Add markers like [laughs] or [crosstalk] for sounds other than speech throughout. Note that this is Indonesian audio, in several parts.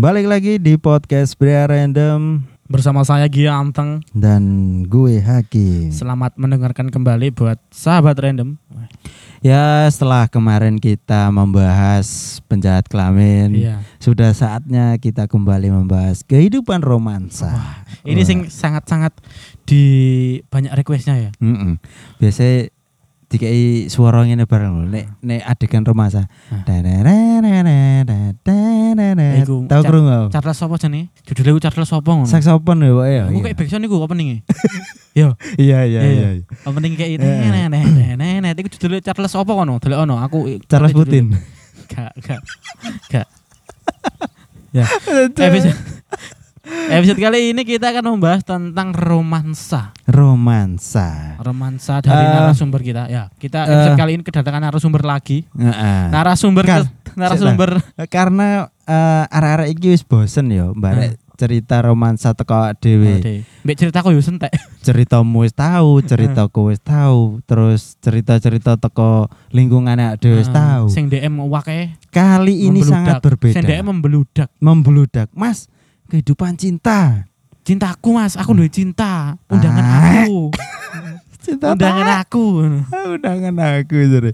Balik lagi di podcast Pria Random Bersama saya Gia Anteng. dan gue Hakim. Selamat mendengarkan kembali buat sahabat random. Ya setelah kemarin kita membahas penjahat kelamin, Iya. sudah saatnya kita kembali membahas kehidupan romansa. Ini sing sangat-sangat di banyak requestnya ya. Mm-mm. Biasanya dikai suara ngene bareng lho. Nek nek adegan romansa. Hah. Iku Tahu krungu? Charles sopo jane? Judulnya ku Charles sopo ngono. Saksofon ya, Pak ya. Aku kayak backsound iku opening [laughs] Yo, Iya iya Iya, iya. opening kayak itu. Eh. Nah, nah, nah, nah, nah, iku judulnya Charles sopo ngono? Delok ono, aku Charles. Putin. [laughs] Gak, gak. Gak. [laughs] Ya. Episode Episode kali ini kita akan membahas tentang romansa. Romansa. romansa dari Eh, narasumber kita ya kita episode eh, kali ini kedatangan narasumber lagi Heeh. narasumber Kal- ke- narasumber karena eh, arek-arek iki wis bosen ya barek cerita romansa teko dhewe. Ade. mbak ceritaku yo sentek [laughs] Ceritamu wis tahu, ceritaku wis tahu, terus cerita-cerita teko lingkungan awak dhewe wis Eh, tahu. sing DM wake Kali ini membeludak. sangat berbeda. sing DM membeludak Membludak. Mas, kehidupan cinta. cintaku mas aku duwe cinta undangan Ah. aku [laughs] Cinta undangan aku tak? undangan aku jare.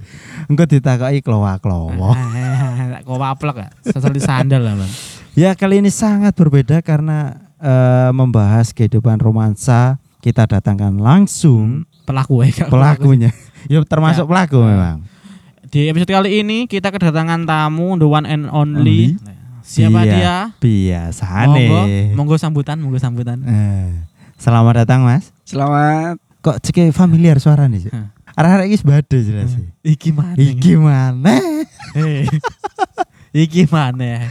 Engko ditakoki klowa-klowo. [laughs] tak kok waplek ya sesali sandal lah bang Ya kali ini sangat berbeda karena eh, membahas kehidupan romansa kita datangkan langsung pelaku ya pelakunya. Ya termasuk pelaku Ya. memang. di episode kali ini kita kedatangan tamu the one and only, Only? Siapa Iya. dia Biasane. monggo monggo sambutan monggo sambutan Eh, selamat datang Mas. Selamat. Kok cek familiar suara nih? Hah. Arah-arah iki bade jelas sih. iki mana Iki mana? Eh, [laughs] iki mana?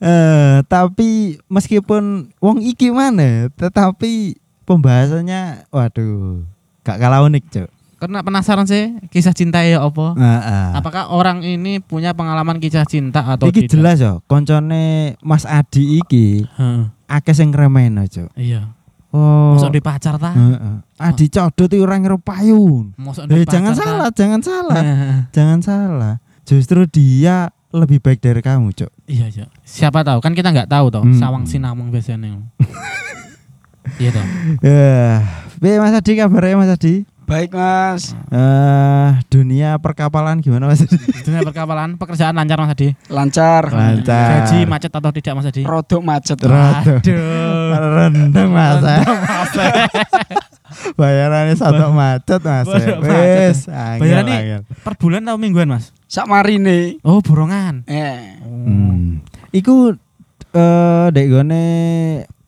Eh, tapi meskipun wong iki mana, tetapi pembahasannya waduh, gak kalah unik, Cuk. Karena penasaran sih kisah cinta ya apa? Heeh. Apakah orang ini punya pengalaman kisah cinta atau Iki tidak? jelas yo, koncone Mas Adi iki Heeh, akeh sing ngremehno, Cuk. iya. Oh. Mosok di pacar ta? Heeh. Adi codot iki ora ngerupayun. Mosok Eh, jangan ta? salah, jangan salah. Jangan salah. Justru dia lebih baik dari kamu, Cuk. iya, iya. Siapa tahu kan kita nggak tahu toh. Hmm. Sawang sinamong biasanya. [laughs] iya toh. Eh, piye Mas Adi kabarnya Mas Adi? Baik Mas. Eh, dunia perkapalan gimana Mas? Dunia perkapalan, pekerjaan lancar Mas Adi. Lancar. Lancar. Gaji macet atau tidak Mas Adi? Rodok macet. Rodok. Aduh. Rendeng Mas. Rendeng, Mas. [laughs] Bayarannya satu macet Mas. Wis, angel, Bayarannya. Per bulan atau mingguan Mas? Sak marine. Oh borongan. Eh. Hmm. Iku eh dek gone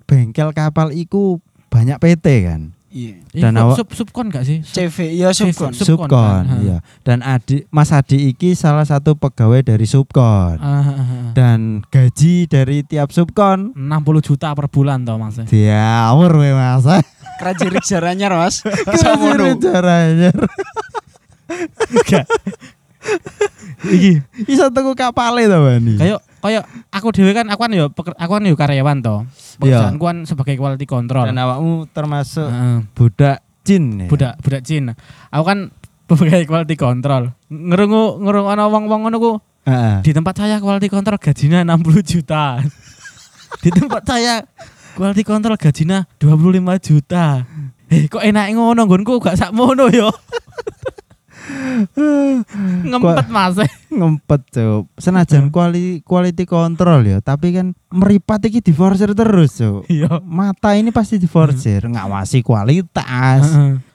bengkel kapal iku banyak PT kan? Iya. Dan awak- sub subkon gak sih? CV ya subkon. Subkon, Subkon, kan? iya. Dan Adi Mas Adi iki salah satu pegawai dari Subkon. Ah, ah, ah, ah. Dan gaji dari tiap Subkon 60 juta per bulan toh Mas. diawur we Mas. [laughs] Kerajirik jaranya Mas. Kira Samono. caranya. Iki Iso tuku kapale to, Bani. kayak kayak aku dhewe kan aku kan yo aku kan yo karyawan toh. Pekerjaanku kan sebagai quality control. Dan awakmu termasuk Heeh. budak Cin ya? budak budak Cina. Aku kan sebagai quality control. Ngerungu ngerungu ana wong-wong ngono ku Heeh. di tempat saya quality control gajinya 60 juta. [laughs] di tempat saya quality control gajinya 25 juta. Eh kok enak ngono nggonku gak sak mono yo. [laughs] Ngempet Mas. [laughs] ngempet cuk senajan quality quality control ya tapi kan meripat iki diforsir terus cuk Iya. mata ini pasti diforsir ngawasi kualitas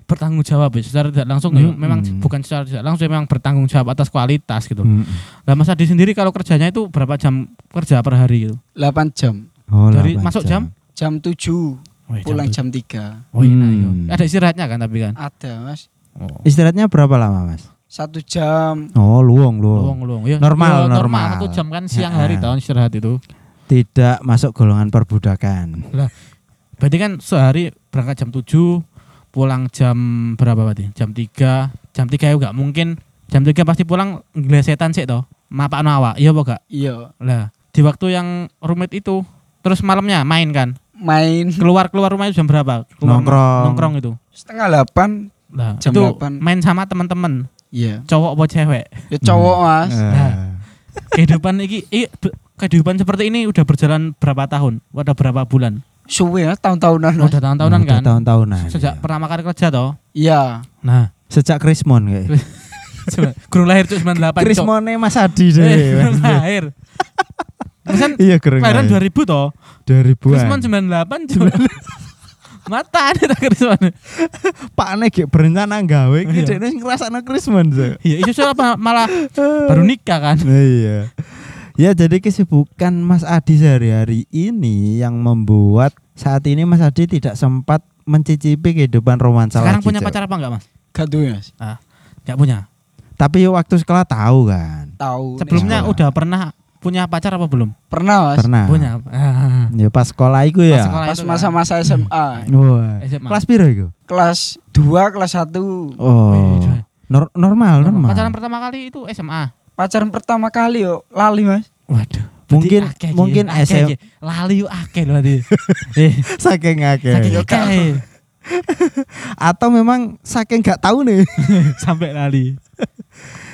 bertanggung jawab ya secara tidak langsung ya Mm-mm. memang bukan secara tidak langsung memang bertanggung jawab atas kualitas gitu. Mm. Lah Mas Adi sendiri kalau kerjanya itu berapa jam kerja per hari gitu? 8 jam. oh, Dari 8 masuk jam? Jam 7 Oh, pulang jam. jam 3. Oh iya. iya. Hmm. Ada istirahatnya kan tapi kan. Ada Mas. Oh. istirahatnya berapa lama mas Satu jam. oh luang luang Luang luang. Ya, Normal, ya, normal. Satu jam kan siang hari Ya. tahun istirahat itu. tidak masuk golongan perbudakan Berarti kan sehari berangkat jam 7, pulang jam berapa berarti? Jam 3. Jam 3 ya enggak mungkin jam 3 pasti pulang ngelesetan sih toh. Mapakno awak. Iya apa enggak? Iya. Lah, di waktu yang rumit itu terus malamnya main kan. Main Keluar keluar rumah itu jam berapa? Keluar Nongkrong. Nongkrong itu. setengah 8. Lah, Jam itu 8. main sama teman-teman, Iya. cowok apa cewek. Ya cowok Mas. Eh, Nah. Kehidupan iki kehidupan seperti ini udah berjalan berapa tahun? Udah berapa bulan? Suwe ya tahun-tahunan Oh, udah tahun-tahunan Udah kan? Tahun-tahunan. Sejak iya. pertama kali kerja toh. Iya. Nah, sejak Krismon kayak. [laughs] coba kurang lahir tuh 98 Cok. Krismonnya Mas Adi Eh, deh. kurang lahir. Kan Iya kurang. kelahiran lahir. 2000 toh. 2000-an. Krismon 98 juga. Mata ada tak Krismon. Pak Nek gak berencana gawe iki Iya. dekne ngrasakno Krismon. Zo. Iya, itu soal apa malah baru nikah kan. Iya. Ya jadi kesibukan Mas Adi sehari-hari ini yang membuat saat ini Mas Adi tidak sempat mencicipi kehidupan romansa Sekarang lagi, punya pacar apa enggak, Mas? Gak Mas. Enggak punya. Tapi waktu sekolah tahu kan. Tahu. Sebelumnya sekolah. udah pernah punya pacar apa belum? pernah Mas. Pernah. Punya. Ah. [laughs] Ya pas sekolah iku Pas ya. sekolah Pas itu kan. masa-masa SMA. Wah. SMA. Kelas piro iku? Kelas 2, kelas 1. Oh. Nor- normal, normal. Pacaran pertama kali itu SMA. Pacaran pertama kali yo lali Mas. Waduh. Mungkin- akeh, Ki. mungkin Akeh, SM Ki. Lali yuk akeh lho berarti. [laughs] Eh, saking akeh. saking Yo, akeh. Atau memang saking gak tahu nih. [laughs] Sampai lali.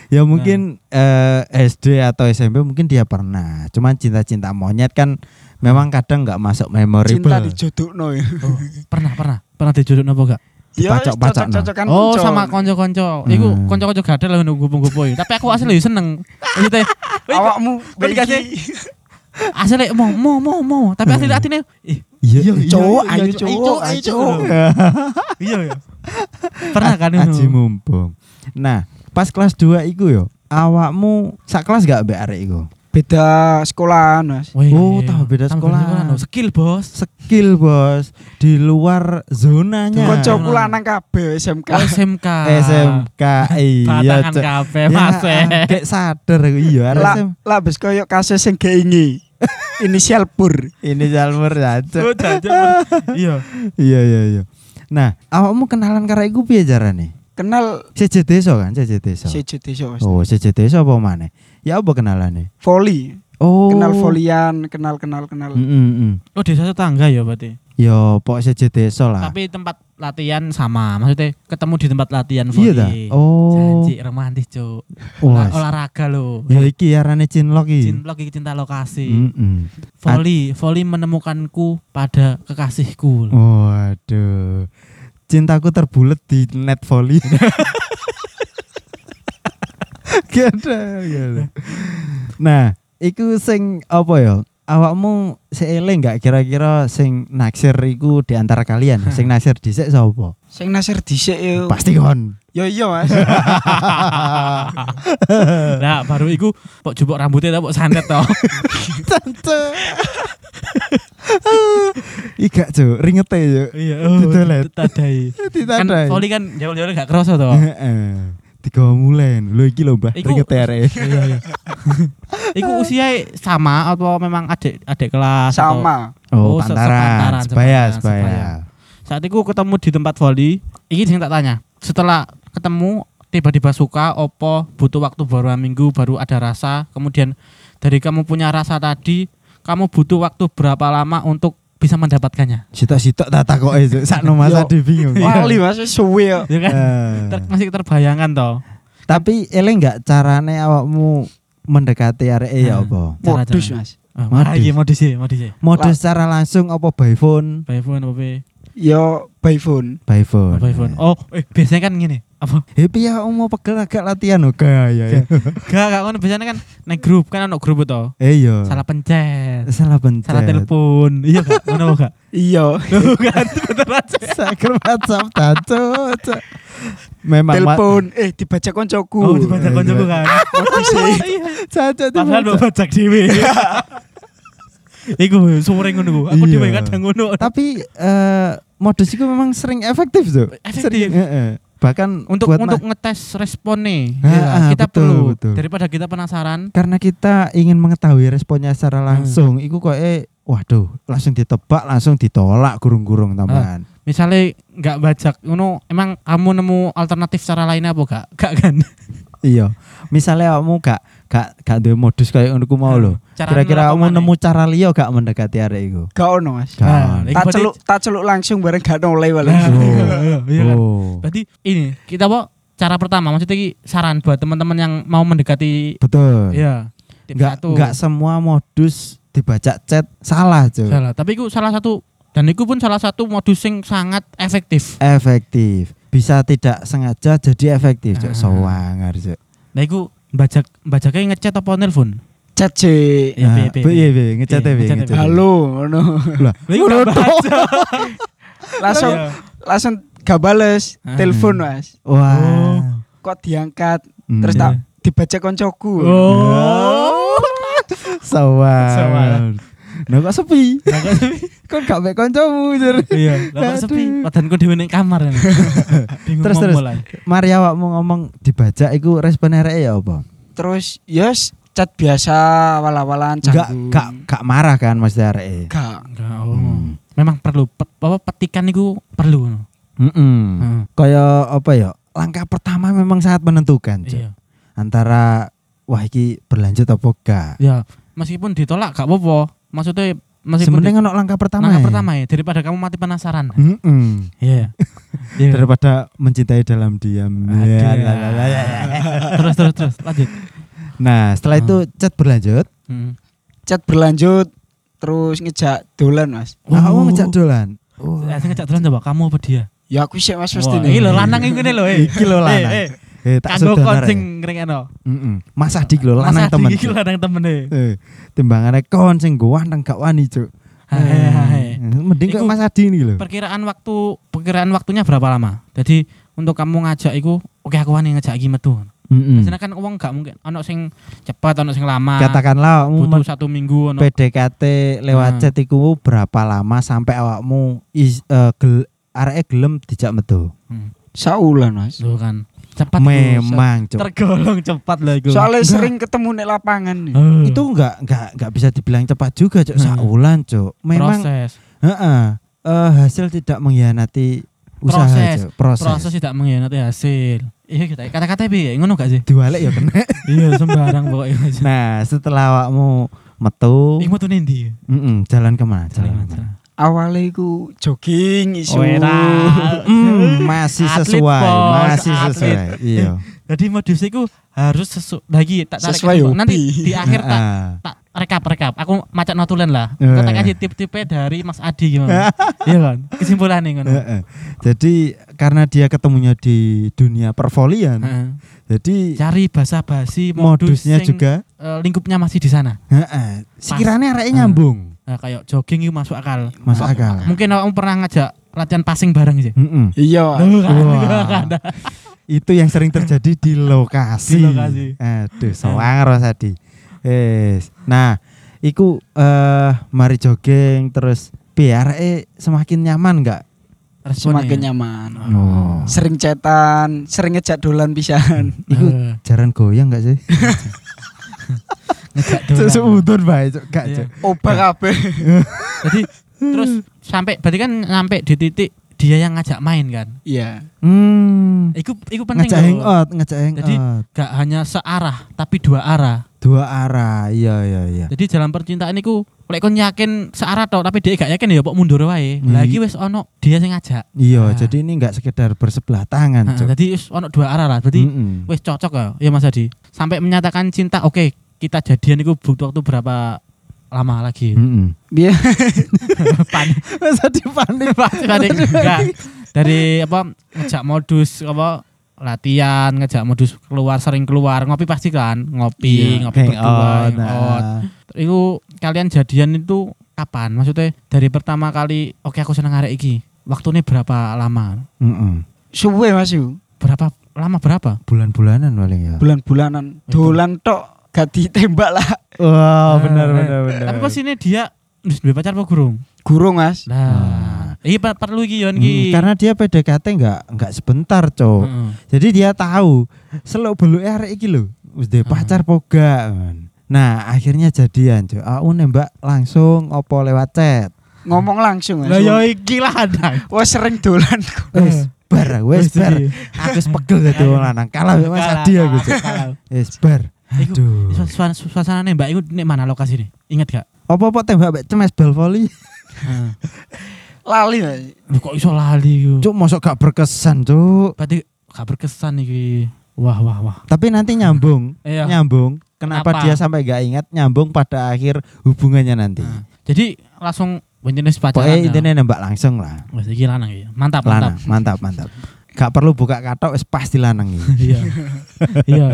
Ya mungkin eh, SD atau SMP mungkin dia pernah. Cuman cinta-cinta monyet kan memang kadang nggak masuk memorable. Cinta dijodohno ya. Oh, pernah, pernah. Pernah dijodoh apa enggak? Ya Dipacok-pacok, no. cocok-cocokan Oh, konco. sama konco-konco. Iku Hmm. konco-konco gadel lho nunggu-nunggu Tapi aku asli seneng. Maksudnya, [laughs] awakmu dikasih? baiki. asli mau mau mau mau, tapi asli atine ih, Iya, cowok, iya, ayo iya, cowok, ayo cowok. iya ya. Pernah kan Aji itu? mumpung. Nah, pas kelas 2 iku yo, awakmu sak kelas gak mbek arek iku? Beda sekolahan Mas. Wih, Oh, tahu beda tambah sekolah. sekolahan, oh, Skill, Bos. Skill, Bos. Di luar zonanya. Koncoku lanang kabeh SMK. Oh, SMK. SMK iya. Cok. kafe, Ya, Mas. eh. Kayak sadar aku iya arek Lah, lah bes koyo kasus sing keingi. [laughs] Inisial pur. Ini Jalmer ya. Cok. Oh. Iya. [laughs] Iya iya iya. Nah, awakmu kenalan karo iku piye carane? Kenal CJ Desa kan, CJ Desa. CJ Desa Mas. Oh, CJ Desa apa maneh? Ya apa kenalane? Volley. Oh. Kenal volian, kenal kenal kenal. Mm, mm, mm. Oh, desa tetangga ya berarti. Yo, pok CJ Desa lah. Tapi tempat latihan sama. Maksudnya ketemu di tempat latihan Iya dah. volley. Oh. Janji romantis, Cuk. Olah- olahraga lo. Ya iki arane cinlok iki. Cinta lagi cinta lokasi. Mm, mm. Volley, volley menemukanku pada kekasihku. Waduh. Cintaku terbulet di net volley. [laughs] Gede, gede. Nah, iku sing apa ya? Awakmu seeling nggak kira-kira sing naksir iku di antara kalian? [laughs] sing naksir dhisik sapa? Sing nasir dhisik yo. Pasti kon. Yo iya Mas. [laughs] Nah, baru iku kok jupuk rambutnya tak kok santet toh. Tante. [laughs] Ika cuk, ringete yo. Iya, Ditolet. Tadai. [laughs] Kan Ditandai. volley kan jauh-jauh gak kerasa toh. Heeh. Tiga mulen. Lho iki lho Mbah, Iku- ringete arek. Iya, iya. [laughs] Iku usia sama atau memang adik adik kelas atau Sama. Oh, Oh, se- pantaran, sebaya, sebaya. sebaya. saat itu ketemu di tempat volley ini sing tak tanya setelah ketemu tiba-tiba suka opo butuh waktu baru minggu baru ada rasa kemudian dari kamu punya rasa tadi kamu butuh waktu berapa lama untuk bisa mendapatkannya Sitok-sitok tak takoke Cuk. [laughs] sakno Mas Yo. Adi bingung. Wali Mas wis suwe ya kan Eh, Ter- masih terbayangkan toh Tapi eleng nggak carane awakmu mendekati arek ya Hmm. apa? Modus Mas. oh, Modus. modus modus ya modus ya Modus secara langsung apa by phone? by phone apa by Yo by phone. By phone. by phone oh eh biasanya kan gini apa Happy ya mau pegel agak latihan oh gaya ya. gak gak kan biasanya kan naik grup kan anak grup toh Eh iya. salah pencet Salah pencet. salah telepon iya gak mana gak Iya. kan bener aja Sakit WhatsApp tato. Memang ma- Telepon eh dibaca koncoku. oh dibaca koncoku kan [laughs] e. iya Cacat padahal dibaca. mau bajak dhewe Iku sore ngono ku. Aku Iya. dhewe kadang ngono. Tapi eh modus itu memang sering efektif tuh. Efektif. Sering, heeh. Bahkan Untuk untuk ngetes responnya. Ah, ya, ah, kita betul, perlu betul. daripada kita penasaran. karena kita ingin mengetahui responnya secara Hmm. langsung, iku kok eh waduh langsung ditebak langsung ditolak gurung-gurung tambahan. Misalnya nggak bajak ngono, emang kamu nemu alternatif cara lainnya apa gak? Gak [laughs] kan? Iya. Misalnya kamu gak gak gak duwe modus kayak ngono ku mau lho. Cara Kira-kira kamu nemu cara liya gak mendekati arek iku? Gak ono Mas. Nah, Tak celuk tak celuk langsung bareng gak noleh wale. Nah, Oh. iya, iya kan? Oh. Berarti ini kita apa? Cara pertama maksudnya iki saran buat teman-teman yang mau mendekati Betul. ya tip Enggak enggak semua modus dibaca chat salah, Cuk. Salah. Tapi itu salah satu dan itu pun salah satu modus yang sangat efektif. Efektif. Bisa tidak sengaja jadi efektif, Cuk. Ah. Sowangar, Cuk. Nah itu bajak bajaknya ngechat apa nelpon? Chat. Iya, piye, piye, piye, piye. piye, ngechat Piye, piye. Halo, ngono. Lah, [laughs] ngono baca. [laughs] Langsung Iya. langsung gak bales Ah. telepon Mas. Wah. Kok diangkat Hmm. terus tak dibaca koncoku. Oh. [laughs] Sawar. Sawar. Nah kok sepi? Nah, kok sepi? [laughs] Kok gak mek kancamu jur. Iya, lah kok sepi. Aduh. Padanku dhewe ning kamar. [laughs] Bingung Terus, terus. Mari awakmu ngomong dibaca iku respon arek ya apa? Terus yes chat biasa awal-awalan Enggak canggung. gak gak marah kan mesti arek. Gak. Enggak, oh. Hmm. Memang perlu pet, apa petikan itu perlu. Heeh. Heeh. Kaya apa ya? Langkah pertama memang sangat menentukan. Iya. Antara wah iki berlanjut apa gak? Ya, meskipun ditolak gak apa-apa. Maksudnya meskipun Sebenarnya ono langkah pertama. langkah ya? pertama ya daripada kamu mati penasaran. Heeh. Iya. Iya. [laughs] Daripada mencintai dalam diam. Ya, ya, ya. terus terus terus lanjut. Nah, setelah itu chat berlanjut. Hmm. Chat berlanjut terus ngejak dolan Mas. Oh. Kamu ngejak dolan. Oh. Ya, ngejak dolan coba kamu apa dia? Ya aku sih Mas pasti Wah, Iki lho lanang iki ngene lho. eh. Iki lho lanang. Eh, tak Kanggo sedonar kon sing ya. ngrengekno. Heeh. Mas Adik lho Mas lanang temen. Iki Cuk. lanang temene. Eh, timbangane kon sing ganteng gak wani, Cuk. Hae. Eh, Mending kok Iku- Mas Adi ini lho. Perkiraan waktu perkiraan waktunya berapa lama? Jadi untuk kamu ngajak iku oke aku wani ngajak iki metu. Heeh. Biasanya kan uang gak mungkin ono sing cepat, ono sing lama. Katakanlah butuh satu minggu ono. PDKT lewat Nah. chat iku berapa lama sampai awakmu is, eh, gel, areke gelem dijak metu. Hmm. Saulan Mas. Loh kan. Cepat. Memang, Cuk. tergolong cepat lah iku. Soalnya Enggak. sering ketemu nih lapangan nih. Eh, Itu enggak enggak enggak bisa dibilang cepat juga, Cuk. Hmm. Saulan, Cuk. Memang proses. heeh. eh, hasil tidak mengkhianati usaha, Proses. Cuk. Proses. Proses tidak mengkhianati hasil. Iya kita kata-kata piye? Ngono gak sih? Diwalek ya kena. [laughs] iya sembarang pokoknya. nah, setelah awakmu metu, Iku tuh nendi? mm jalan ke mana? Jalan Jalan ke mana? Awalnya iku jogging isu. Hmm, masih Atlet, sesuai, Bos, masih atlet. sesuai. Iya. Jadi modus itu harus sesu lagi tak tarik Sesuai ke- nanti hobi. di akhir tak [laughs] Ah. tak rekap rekap. Aku macet notulen lah. Eh. Kita kasih tip-tipnya dari Mas Adi gimana? [laughs] Iya kan? Kesimpulannya ngono. Heeh. Jadi karena dia ketemunya di dunia pervolian, Heeh. jadi Cari basa-basi modus modusnya juga eh, lingkupnya masih di sana. heeh. Sekiranya arahnya Ah. nyambung, Nah, kayak jogging itu masuk akal. masuk akal. Mungkin kamu pernah ngajak latihan passing bareng sih. Heeh. Iya. [laughs] Loh, kan? Itu yang sering terjadi di lokasi. Di lokasi. Aduh, soang Rosadi. Yes. Nah, iku eh mari jogging terus biar eh semakin nyaman enggak? Responnya. Semakin nyaman. Oh. Sering cetan, sering ngejak dolan pisan. Iku Eh, jaran goyang enggak sih? [laughs] dolan. Seudon bae, Cuk. Gak, Iya. Cuk. Obah kabeh. [laughs] Jadi terus sampai berarti kan sampai di titik dia yang ngajak main kan. Iya. Hmm. Iku iku penting Ngajak hangout, ngajak hangout. Jadi Gak hanya searah tapi dua arah. dua arah. Iya, iya, iya. Jadi dalam percintaan iku lek kon yakin searah tok tapi dia gak yakin ya pok mundur wae. Hmm. Lagi wis ono dia sing ngajak. Iya, Nah. jadi ini enggak sekedar bersebelah tangan, Nah, Cuk. jadi wis ono dua arah lah. Berarti Mm-mm. wis cocok ya, ya Mas Adi. Sampai menyatakan cinta, oke kita jadian itu butuh waktu berapa lama lagi? Biar [laughs] Panik, Masa dipanik? pasti panik. Enggak. Dari apa ngejak modus apa latihan, ngejak modus keluar sering keluar, ngopi pasti kan, ngopi, Iya, ngopi berdua, Hangout, hangout. nah. Itu kalian jadian itu kapan? Maksudnya dari pertama kali oke aku seneng arek iki. Waktunya berapa lama? Mm-mm. suwe Mas. Berapa lama berapa? Bulan-bulanan paling ya. Bulan-bulanan dolan tok gak ditembak [laughs] lah. Wow, Nah, benar nah. benar benar. Tapi pas ini dia wis duwe pacar apa gurung? Gurung Mas. Nah, iki per- perlu iki yon Hmm, iki. karena dia PDKT enggak enggak sebentar, Cok. Heeh. Jadi dia tahu seluk beluk arek iki lho, wis duwe Hmm. pacar poga. Nah, akhirnya jadian, Cok. Aku nembak langsung opo lewat chat. Ngomong langsung Mas. Lah ya iki lah ada. Wah sering dolan. [laughs] Wis bar, wis bar. Aku wis pegel dadi wong lanang. Kalah Mas Adi aku, Cok. Wis bar. Iku Aduh. suasana suasana Mbak iku nek mana lokasi nih? Ingat gak? Apa-apa tembak mbek cemes bal volley. [laughs] Lali. Lu kok iso lali iku? Cuk, mosok gak berkesan, Cuk. Berarti gak berkesan iki. Wah wah wah. Tapi nanti nyambung, [laughs] Iya. nyambung. kenapa, Kenapa? dia sampai nggak ingat nyambung pada akhir hubungannya nanti. Nah, jadi langsung jenis pacaran. Pokoknya ya. intinya nembak langsung lah. Wes iki lanang ya. Mantap, mantap. Lanang, mantap, mantap. Gak perlu buka katok, wis pasti lanang ini. [laughs] Iya. Iya.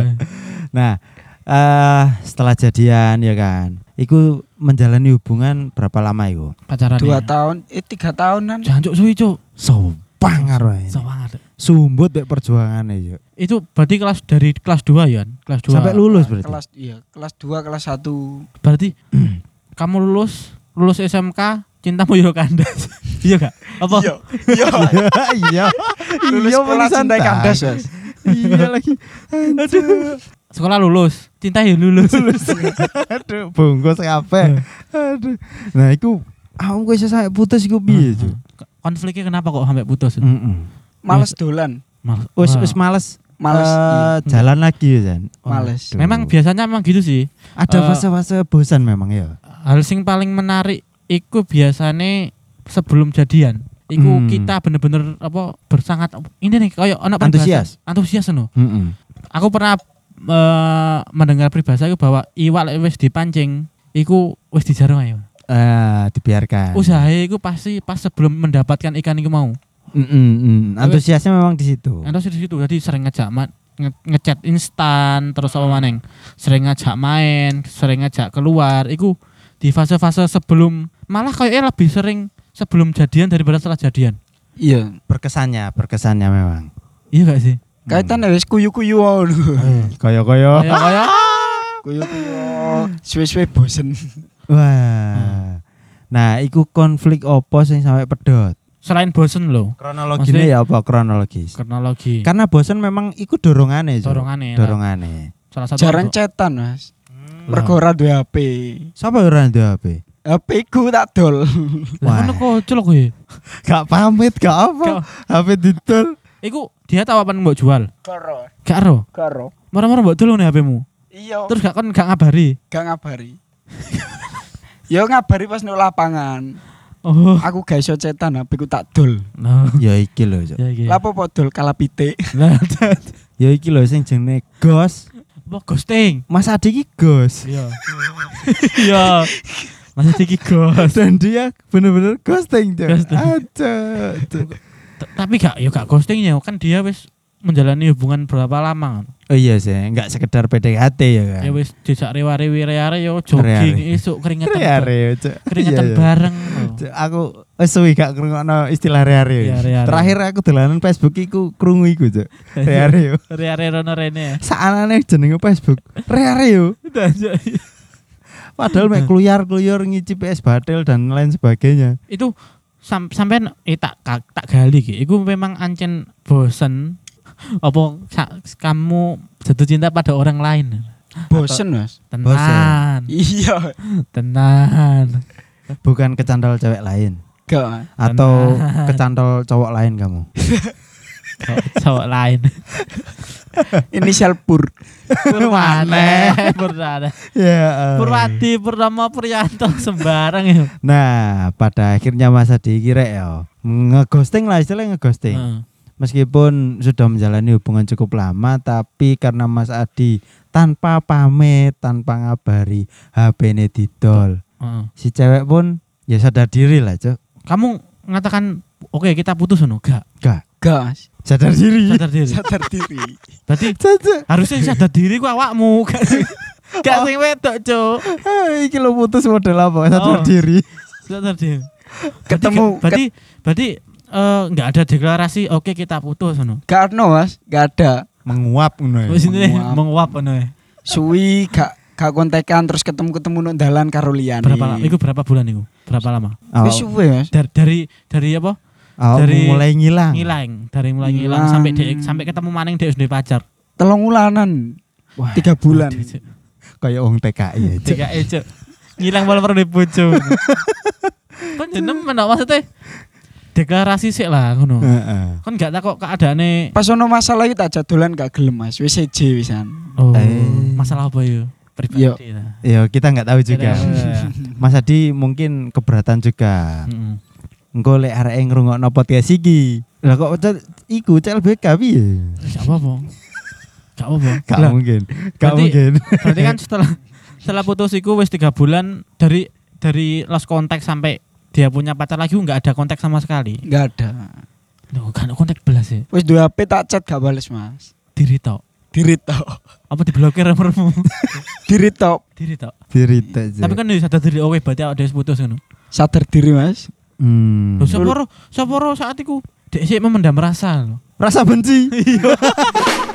Nah, eh setelah jadian ya kan, iku menjalani hubungan berapa lama iku? Pacaran. Dua ya. tahun, eh tiga tahunan. Jancuk suwi, Cuk. Sompang karo ini. Semangat. Sumbut mek perjuangannya yuk. Itu berarti kelas dari kelas 2 ya? Kelas 2. Sampai lulus berarti. Kelas iya, kelas 2, kelas 1. Berarti [clears throat] kamu lulus lulus SMK cintamu yo kandas. [laughs] iya gak? Apa? Iya, iya. [laughs] Iya. Lulus Iya, sekolah cinta kandas, Mas. Iya lagi. [laughs] Aduh. Sekolah lulus, cinta ya lulus. Aduh, bungkus kabeh. Aduh. Nah, iku aku iso sampe putus iku piye, Cuk? Konfliknya kenapa kok sampai putus? Heeh. Males dolan. Mal- Wis Wah. wis males Males. iya. jalan lagi ya, Jan. Males. Memang biasanya memang gitu sih. ada eh, fase-fase bosan memang ya. Hal sing paling menarik iku biasanya sebelum jadian. Iku Hmm. kita bener-bener apa bersangat ini nih kayak anak Antusias. antusias no. Heeh. Aku pernah eh, mendengar peribahasa itu bahwa iwak lek wis dipancing iku wis dijarung ayo. Eh, dibiarkan. Usahae iku pasti pas sebelum mendapatkan ikan itu mau. Heeh, heeh. Antusiasnya memang di situ. Terus di situ jadi sering ngejak ma- nge- ngechat instan terus apa maneng sering ngajak main sering ngajak keluar iku di fase-fase sebelum malah kayaknya lebih sering sebelum jadian daripada setelah jadian Iya. Berkesannya, berkesannya memang. iya gak sih Kaitan wis kuyu-kuyu wae. [laughs] Kaya-kaya. kayak kayak [laughs] Kuyu-kuyu. Suwe-suwe bosen. Wah. Nah, iku konflik opo sing sampai pedot? selain bosen loh Kronologinya ya apa kronologis? kronologi Karena bosan memang iku dorongane, dorongane Dorongane. salah satu Jarang cetan, Mas. Hmm. Mergo ora duwe HP. Sapa ora ndek HP? HP ku tak dol. kan kok celok ya [laughs] Gak pamit, gak apa. HP didol. Iku dia tahu apa mbok jual Karo. gak ero Karo. marah-marah mbok dulu nih HPmu Iya. terus gak kan gak ngabari gak ngabari. Yo ngabari pas nang lapangan. oh Aku gak iso cetan HP ku tak dol. no Ya iki lho, ya gitu Lapo po dol kalapite. [laughs] Lah, Ya iki lho sing jenenge ghost. apa ghosting Mas Adi iki ghost. Iya. Iya. Masih tinggi ghost. Dan dia bener-bener ghosting, Cuk. Ghosting. Tapi gak ya gak ghostingnya kan dia wis menjalani hubungan berapa lama kan. Oh iya sih, enggak sekedar PDKT ya kan. Ya wis dijak rewa-rewi reare yo jogging esuk keringetan. Reare. Keringetan Iya, iya. bareng. [laughs] Aku wis suwi gak ngrungokno istilah reare. Iya. Terakhir aku dolanan Facebook iku krungu iku, Cuk. [laughs] Reare yo. Reare rono rene. Saanane jenenge Facebook. Reare yo. Padahal mek [laughs] kluyar-kluyur ngici PS batil dan lain sebagainya. Itu sam sampean eh tak tak, tak gali ki. Iku memang ancen bosen [laughs] apa sa- kamu jatuh cinta pada orang lain. Bosen, Mas. Tenan. Iya. Tenan. Bukan kecantol cewek lain Gak. Atau Tenan. kecantol cowok lain kamu. [laughs] Cowok lain. [laughs] Inisial Pur. Purwane, [laughs] Purwane. Ya. Purwadi Purnama Puryanto [laughs] sembarang ya. Nah, pada akhirnya masa dikira ya ngeghosting lah istilahnya ngeghosting. Heeh. Meskipun sudah menjalani hubungan cukup lama, tapi karena Mas Adi tanpa pamit, tanpa ngabari, HP-nya didol. Heeh. Si cewek pun ya sadar diri lah, Cok. Kamu mengatakan oke kita putus no? Gak. Gak, Gak, Mas. sadar diri. Sadar diri. Sadar diri. Berarti Caca. harusnya sadar diri ku awakmu. Gak sing gak sing wedok, Cuk. Ah, Iki lo putus model apa? Sadar Oh. diri. Sadar diri. Ketemu- Berarti berarti eh, nggak ada deklarasi oke kita putus no. Gak ono, Mas. Gak ada. Menguap ngono ya. Ini menguap. menguap no. ya. Suwi gak gak kontekan terus ketemu-ketemu nang dalan karo liyane. Berapa lama? Iku berapa bulan iku? Berapa lama? Oh, Wis suwe, Mas. Dari dari dari apa? Oh, dari- mulai ngilang. Ngilang, dari mulai ngilang Ngilang. sampai dek sampai ketemu maning dek sudah pacar. Telung wulanan. Wah, Tiga bulan. kayak wong TKI ya. Cok. Tiga ejo. Ngilang malah pernah bojo. [laughs] Kan jeneng men maksudnya deklarasi sih lah ngono. Heeh. Kan gak tak kok keadaane Pas ono masalah itu tak jadolan gak gelem, Mas. Wis seje wisan. oh, Eh. masalah apa yo? Pribadi Yo. lah. Ya kita nggak tahu juga. Iya. Mas Adi mungkin keberatan juga. Heeh. Engko lek arek ngrungokno podcast iki. Lah kok cel iku CLBK piye? Gak apa-apa. Gak apa-apa. [laughs] Gak Lah, mungkin. Gak berarti- mungkin. Berarti kan [laughs] setelah setelah putus iku wis tiga bulan dari dari lost kontak sampai dia punya pacar lagi nggak ada kontak sama sekali. Enggak ada. Loh, kan kontak belas ya. Wis dua HP tak chat gak bales, Mas. Diri tok. Diri tok. Apa diblokir nomormu? [laughs] Diri tok. Diri tok. Dirita aja. Tapi kan sadar diri oke berarti awake dhewe wis putus ngono. Sadar diri, Mas. Hmm. Lho sapa ro sapa ro saat iku dek sik memendam rasa lho. rasa benci. [laughs]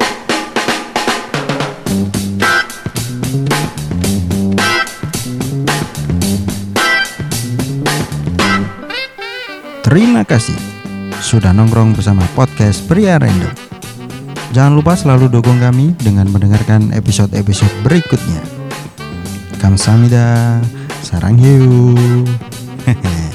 Terima kasih sudah nongkrong bersama podcast Pria Random. Jangan lupa selalu dukung kami dengan mendengarkan episode-episode berikutnya. Kamsahamnida, sarang hiu. Hehe. [laughs]